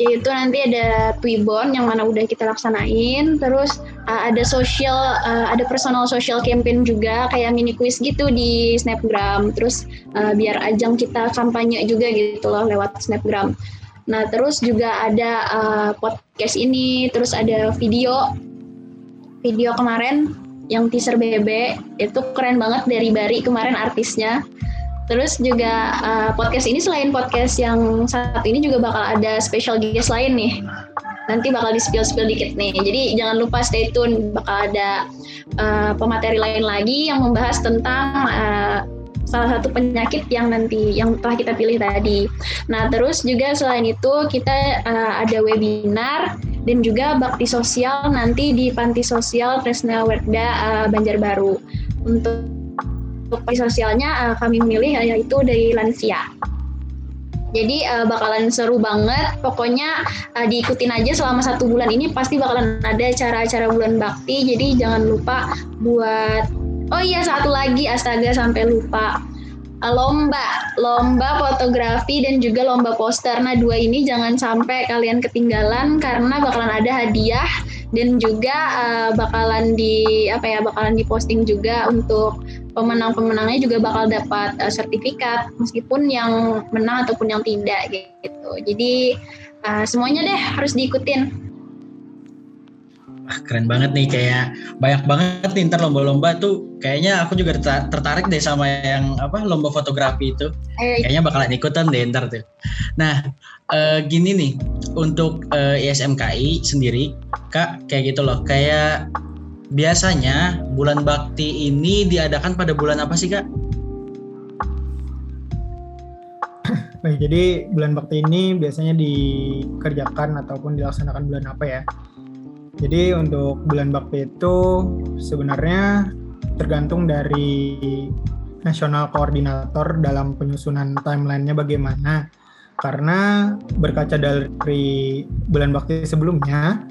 Yaitu nanti ada Twibon yang mana udah kita laksanain, terus uh, ada social, uh, ada personal social campaign juga kayak mini quiz gitu di Snapgram. Terus uh, biar ajang kita kampanye juga gitu loh lewat Snapgram. Nah, terus juga ada uh, podcast ini, terus ada video video kemarin yang teaser BB itu keren banget dari Bari kemarin artisnya. Terus juga uh, podcast ini selain podcast yang saat ini juga bakal ada special guest lain nih. Nanti bakal di spill spill dikit nih. Jadi jangan lupa stay tune bakal ada uh, pemateri lain lagi yang membahas tentang uh, salah satu penyakit yang nanti yang telah kita pilih tadi. Nah, terus juga selain itu kita uh, ada webinar dan juga bakti sosial nanti di Panti Sosial Tresna Werda uh, Banjarbaru. Untuk bakti sosialnya uh, kami memilih yaitu dari lansia. Jadi uh, bakalan seru banget. Pokoknya uh, diikutin aja selama satu bulan ini pasti bakalan ada acara-acara bulan bakti. Jadi jangan lupa buat Oh iya satu lagi astaga sampai lupa eh, lomba, lomba fotografi dan juga lomba poster. Nah dua ini jangan sampai kalian ketinggalan karena bakalan ada hadiah dan juga uh, bakalan di apa ya bakalan diposting juga untuk pemenang-pemenangnya juga bakal dapat uh, sertifikat meskipun yang menang ataupun yang tidak gitu. Jadi uh, semuanya deh harus diikutin. Wah, keren banget nih kayak banyak banget nih ntar lomba-lomba tuh kayaknya aku juga tertarik deh sama yang apa lomba fotografi itu. Eh, kayaknya bakalan ikutan deh ntar tuh. Nah, uh, gini nih untuk uh, ISMKI sendiri Kak kayak gitu loh. Kayak biasanya bulan bakti ini diadakan pada bulan apa sih kak? <clears throat> Baik, jadi bulan bakti ini biasanya dikerjakan ataupun dilaksanakan bulan apa ya? Jadi untuk bulan bakti itu sebenarnya tergantung dari nasional koordinator dalam penyusunan timelinenya bagaimana. Karena berkaca dari bulan bakti sebelumnya,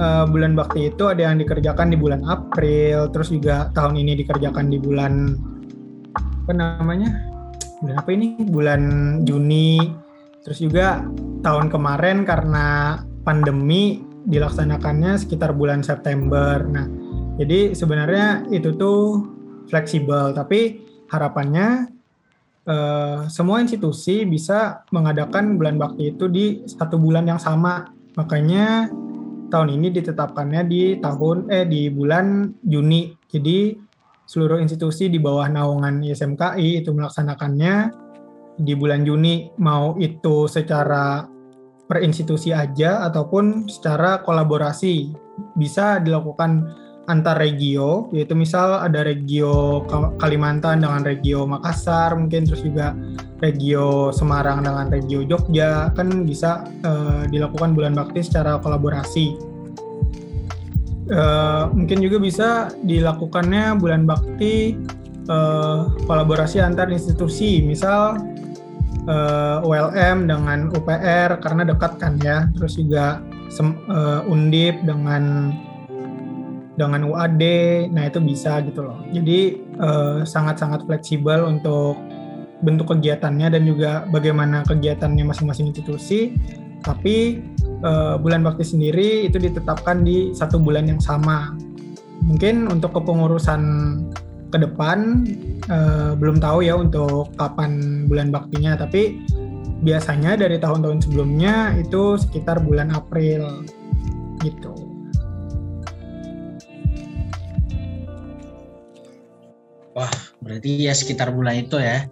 uh, bulan bakti itu ada yang dikerjakan di bulan April, terus juga tahun ini dikerjakan di bulan apa namanya? Bulan apa ini? Bulan Juni. Terus juga tahun kemarin karena pandemi dilaksanakannya sekitar bulan September. Nah, jadi sebenarnya itu tuh fleksibel, tapi harapannya uh, semua institusi bisa mengadakan bulan bakti itu di satu bulan yang sama. Makanya tahun ini ditetapkannya di tahun eh di bulan Juni. Jadi seluruh institusi di bawah naungan ISMKI itu melaksanakannya di bulan Juni mau itu secara per institusi aja ataupun secara kolaborasi bisa dilakukan antar regio yaitu misal ada regio Kalimantan dengan regio Makassar mungkin terus juga regio Semarang dengan regio Jogja kan bisa uh, dilakukan bulan bakti secara kolaborasi. Uh, mungkin juga bisa dilakukannya bulan bakti uh, kolaborasi antar institusi misal uh, ULM dengan UPR karena dekat kan ya terus juga uh, Undip dengan dengan UAD, nah itu bisa gitu loh. Jadi sangat-sangat uh, fleksibel untuk bentuk kegiatannya dan juga bagaimana kegiatannya masing-masing institusi. Tapi uh, bulan bakti sendiri itu ditetapkan di satu bulan yang sama. Mungkin untuk kepengurusan ke depan uh, belum tahu ya untuk kapan bulan baktinya, tapi biasanya dari tahun-tahun sebelumnya itu sekitar bulan April gitu. Wah, berarti ya sekitar bulan itu ya.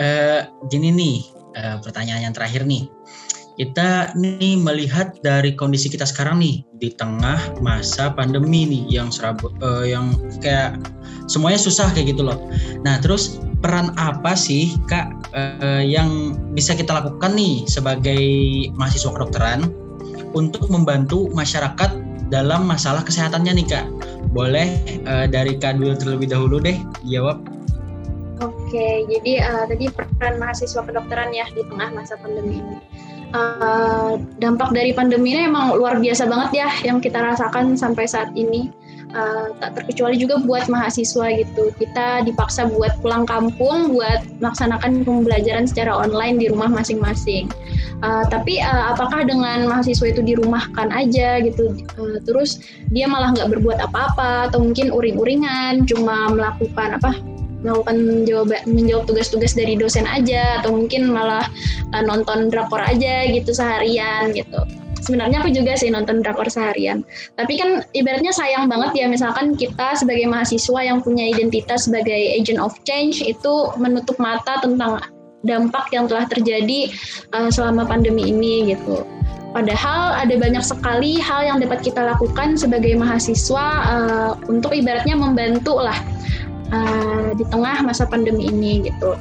Uh, gini nih, uh, pertanyaan yang terakhir nih. Kita nih melihat dari kondisi kita sekarang nih di tengah masa pandemi nih yang serabut, uh, yang kayak semuanya susah kayak gitu loh. Nah, terus peran apa sih kak uh, yang bisa kita lakukan nih sebagai mahasiswa kedokteran untuk membantu masyarakat dalam masalah kesehatannya nih kak? Boleh uh, dari Kak Dul terlebih dahulu deh jawab. Oke, jadi uh, tadi peran mahasiswa kedokteran ya di tengah masa pandemi ini. Uh, dampak dari pandemi ini emang luar biasa banget ya yang kita rasakan sampai saat ini. Uh, tak terkecuali juga buat mahasiswa gitu. Kita dipaksa buat pulang kampung, buat melaksanakan pembelajaran secara online di rumah masing-masing. Uh, tapi uh, apakah dengan mahasiswa itu dirumahkan aja gitu, uh, terus dia malah nggak berbuat apa-apa atau mungkin uring-uringan, cuma melakukan apa melakukan menjawab menjawab tugas-tugas dari dosen aja atau mungkin malah uh, nonton drakor aja gitu seharian gitu sebenarnya aku juga sih nonton drakor seharian. Tapi kan ibaratnya sayang banget ya misalkan kita sebagai mahasiswa yang punya identitas sebagai agent of change itu menutup mata tentang dampak yang telah terjadi uh, selama pandemi ini gitu. Padahal ada banyak sekali hal yang dapat kita lakukan sebagai mahasiswa uh, untuk ibaratnya membantu lah uh, di tengah masa pandemi ini gitu.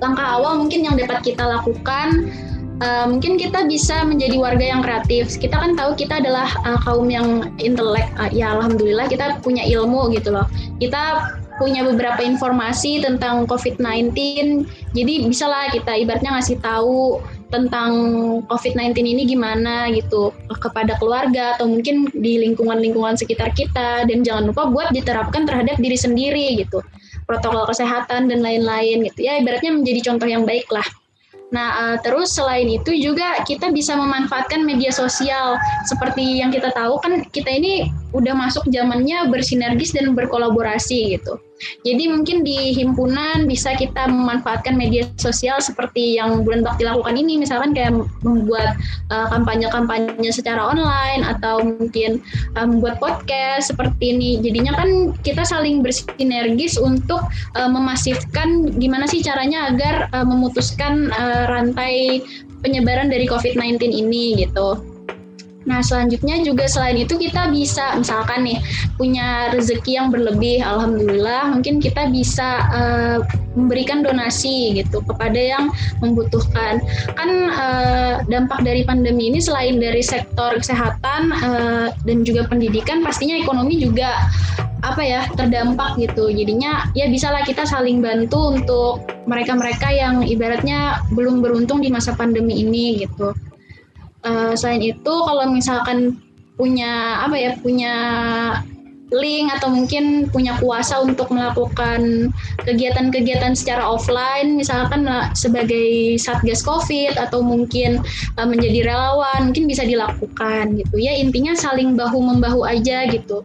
Langkah awal mungkin yang dapat kita lakukan uh, mungkin kita bisa menjadi warga yang kreatif. Kita kan tahu kita adalah uh, kaum yang intelek. Uh, ya alhamdulillah kita punya ilmu gitu loh. Kita punya beberapa informasi tentang COVID-19. Jadi bisalah kita ibaratnya ngasih tahu tentang COVID-19 ini gimana gitu kepada keluarga atau mungkin di lingkungan-lingkungan sekitar kita dan jangan lupa buat diterapkan terhadap diri sendiri gitu protokol kesehatan dan lain-lain gitu ya ibaratnya menjadi contoh yang baik lah Nah, uh, terus selain itu juga kita bisa memanfaatkan media sosial. Seperti yang kita tahu kan kita ini udah masuk zamannya bersinergis dan berkolaborasi gitu. Jadi mungkin di himpunan bisa kita memanfaatkan media sosial seperti yang Bulan Bakti lakukan ini, misalkan kayak membuat uh, kampanye-kampanye secara online atau mungkin uh, membuat podcast seperti ini. Jadinya kan kita saling bersinergis untuk uh, memasifkan gimana sih caranya agar uh, memutuskan uh, rantai penyebaran dari COVID-19 ini gitu. Nah, selanjutnya juga selain itu kita bisa misalkan nih punya rezeki yang berlebih, alhamdulillah, mungkin kita bisa uh, memberikan donasi gitu kepada yang membutuhkan. Kan uh, dampak dari pandemi ini selain dari sektor kesehatan uh, dan juga pendidikan, pastinya ekonomi juga apa ya terdampak gitu. Jadinya ya bisalah kita saling bantu untuk mereka-mereka yang ibaratnya belum beruntung di masa pandemi ini gitu uh, selain itu kalau misalkan punya apa ya punya link atau mungkin punya kuasa untuk melakukan kegiatan-kegiatan secara offline misalkan sebagai satgas covid atau mungkin uh, menjadi relawan mungkin bisa dilakukan gitu. Ya intinya saling bahu membahu aja gitu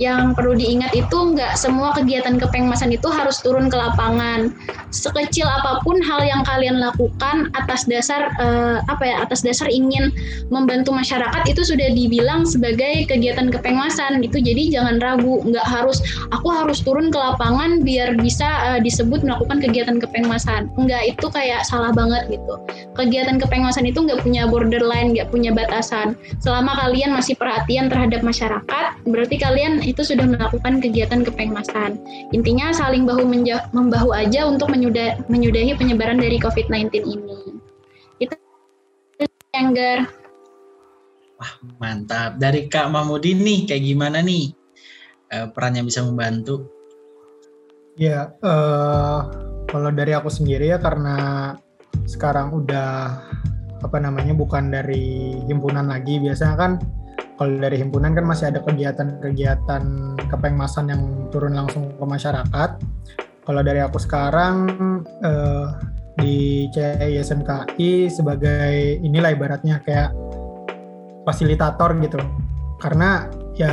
yang perlu diingat itu nggak semua kegiatan kepengmasan itu harus turun ke lapangan. Sekecil apa pun hal yang kalian lakukan atas dasar uh, apa ya atas dasar ingin membantu masyarakat itu sudah dibilang sebagai kegiatan kepengmasan gitu. Jadi jangan ragu, nggak harus aku harus turun ke lapangan biar bisa uh, disebut melakukan kegiatan kepengmasan. Nggak itu kayak salah banget gitu. Kegiatan kepengmasan itu nggak punya borderline, nggak punya batasan. Selama kalian masih perhatian terhadap masyarakat, berarti kalian itu sudah melakukan kegiatan kepengmasan. Intinya saling bahu membahu aja untuk menyudah, menyudahi penyebaran dari COVID-19 ini. Itu Enggar. Wah mantap. Dari Kak Mahmudi nih kayak gimana nih uh, perannya bisa membantu? Ya, uh, kalau dari aku sendiri ya karena sekarang udah apa namanya bukan dari himpunan lagi biasanya kan kalau dari himpunan kan masih ada kegiatan-kegiatan kepengmasan yang turun langsung ke masyarakat. Kalau dari aku sekarang eh, di CI SMKI sebagai inilah ibaratnya kayak fasilitator gitu. Karena ya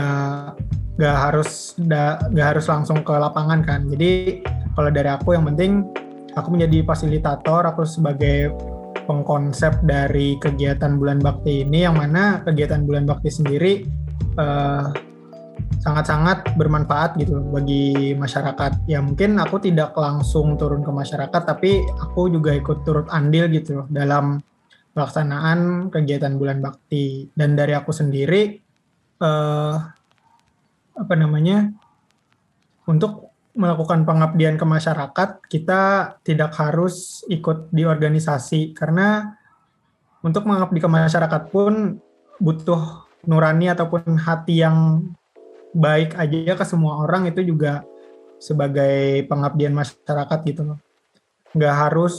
nggak harus nggak harus langsung ke lapangan kan. Jadi kalau dari aku yang penting aku menjadi fasilitator, aku sebagai pengkonsep dari kegiatan bulan bakti ini yang mana kegiatan bulan bakti sendiri eh, sangat-sangat bermanfaat gitu bagi masyarakat. Ya mungkin aku tidak langsung turun ke masyarakat tapi aku juga ikut turut andil gitu dalam pelaksanaan kegiatan bulan bakti dan dari aku sendiri uh, apa namanya untuk melakukan pengabdian ke masyarakat, kita tidak harus ikut di organisasi karena untuk mengabdi ke masyarakat pun butuh nurani ataupun hati yang baik aja ke semua orang itu juga sebagai pengabdian masyarakat gitu loh. Nggak harus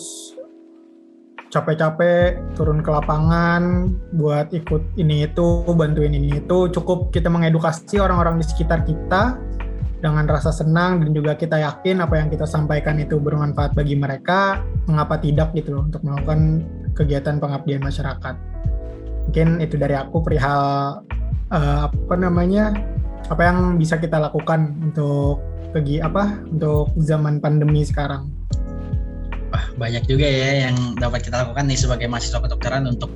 capek-capek turun ke lapangan buat ikut ini itu, bantuin ini itu. Cukup kita mengedukasi orang-orang di sekitar kita dengan rasa senang dan juga kita yakin apa yang kita sampaikan itu bermanfaat bagi mereka, mengapa tidak gitu loh untuk melakukan kegiatan pengabdian masyarakat. Mungkin itu dari aku perihal uh, apa namanya apa yang bisa kita lakukan untuk pergi apa untuk zaman pandemi sekarang. Wah, banyak juga ya yang dapat kita lakukan nih sebagai mahasiswa kedokteran untuk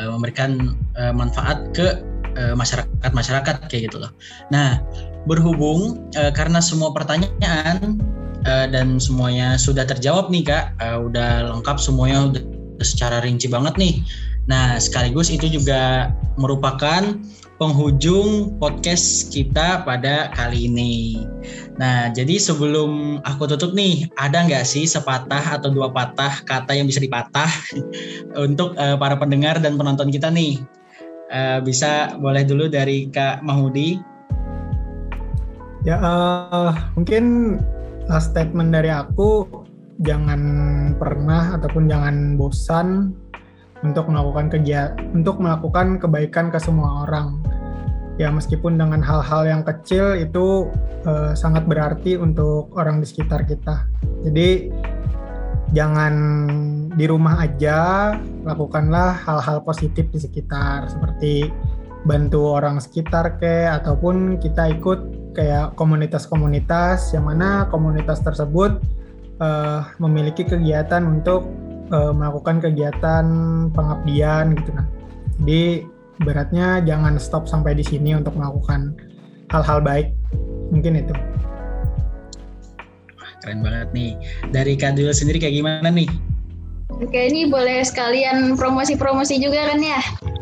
uh, memberikan uh, manfaat ke masyarakat masyarakat kayak gitu loh. Nah, berhubung uh, karena semua pertanyaan uh, dan semuanya sudah terjawab nih kak, uh, udah lengkap semuanya udah secara rinci banget nih. Nah, sekaligus itu juga merupakan penghujung podcast kita pada kali ini. Nah, jadi sebelum aku tutup nih, ada nggak sih sepatah atau dua patah kata yang bisa dipatah <laughs> untuk uh, para pendengar dan penonton kita nih? Uh, bisa boleh dulu dari Kak Mahmudi. Ya, uh, mungkin last statement dari aku, jangan pernah ataupun jangan bosan untuk melakukan kegiatan untuk melakukan kebaikan ke semua orang. Ya meskipun dengan hal-hal yang kecil itu uh, sangat berarti untuk orang di sekitar kita. Jadi jangan di rumah aja lakukanlah hal-hal positif di sekitar seperti bantu orang sekitar ke ataupun kita ikut kayak komunitas-komunitas yang mana komunitas tersebut uh, memiliki kegiatan untuk uh, melakukan kegiatan pengabdian gitu nah. Jadi beratnya jangan stop sampai di sini untuk melakukan hal-hal baik. Mungkin itu. Keren banget nih. Dari Kadul sendiri kayak gimana nih? Oke, ini boleh sekalian promosi-promosi juga kan ya?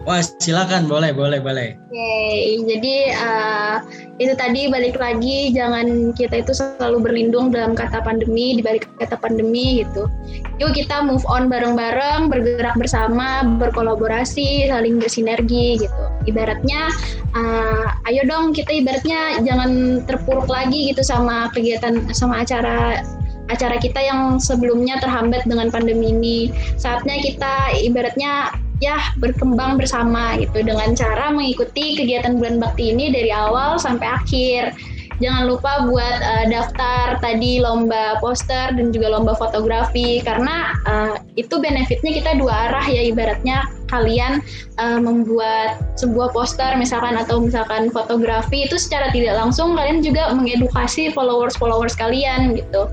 Wah, silakan, boleh, boleh, boleh. Oke, jadi uh, itu tadi balik lagi, jangan kita itu selalu berlindung dalam kata pandemi, di balik kata pandemi gitu. Yuk kita move on bareng-bareng, bergerak bersama, berkolaborasi, saling bersinergi gitu. Ibaratnya, uh, ayo dong kita ibaratnya jangan terpuruk lagi gitu sama kegiatan, sama acara acara kita yang sebelumnya terhambat dengan pandemi ini. Saatnya kita ibaratnya ya berkembang bersama gitu dengan cara mengikuti kegiatan bulan bakti ini dari awal sampai akhir. Jangan lupa buat uh, daftar tadi lomba poster dan juga lomba fotografi karena uh, itu benefitnya kita dua arah ya ibaratnya kalian uh, membuat sebuah poster misalkan atau misalkan fotografi itu secara tidak langsung kalian juga mengedukasi followers-followers kalian gitu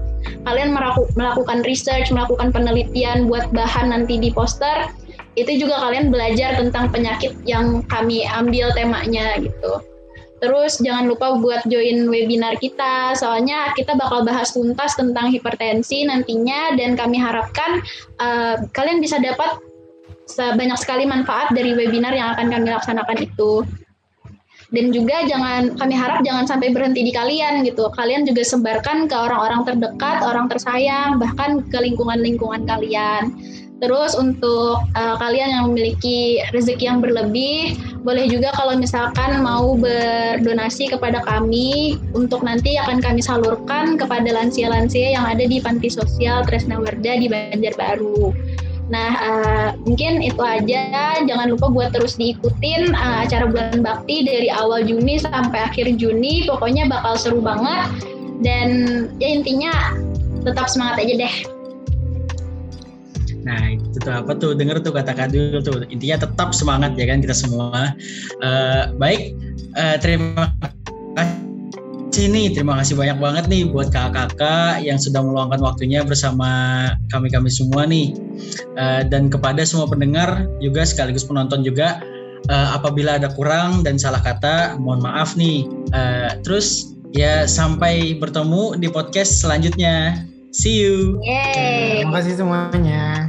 kalian melakukan research, melakukan penelitian buat bahan nanti di poster, itu juga kalian belajar tentang penyakit yang kami ambil temanya gitu. Terus jangan lupa buat join webinar kita, soalnya kita bakal bahas tuntas tentang hipertensi nantinya dan kami harapkan uh, kalian bisa dapat sebanyak sekali manfaat dari webinar yang akan kami laksanakan itu dan juga jangan kami harap jangan sampai berhenti di kalian gitu kalian juga sebarkan ke orang-orang terdekat orang tersayang bahkan ke lingkungan-lingkungan kalian Terus untuk uh, kalian yang memiliki rezeki yang berlebih, boleh juga kalau misalkan mau berdonasi kepada kami untuk nanti akan kami salurkan kepada lansia-lansia yang ada di panti sosial Tresna Warda di Banjarbaru. Nah, uh, mungkin itu aja. Jangan lupa buat terus diikutin uh, acara bulan bakti dari awal Juni sampai akhir Juni. Pokoknya bakal seru banget. Dan ya intinya tetap semangat aja deh. Nah, itu tuh apa tuh? Dengar tuh kata Kadul tuh. Intinya tetap semangat ya kan kita semua. Uh, baik, uh, terima sini terima kasih banyak banget nih buat kakak-kakak yang sudah meluangkan waktunya bersama kami-kami semua nih. Uh, dan kepada semua pendengar juga sekaligus penonton juga uh, apabila ada kurang dan salah kata mohon maaf nih. Uh, terus ya sampai bertemu di podcast selanjutnya. See you. Yay. terima kasih semuanya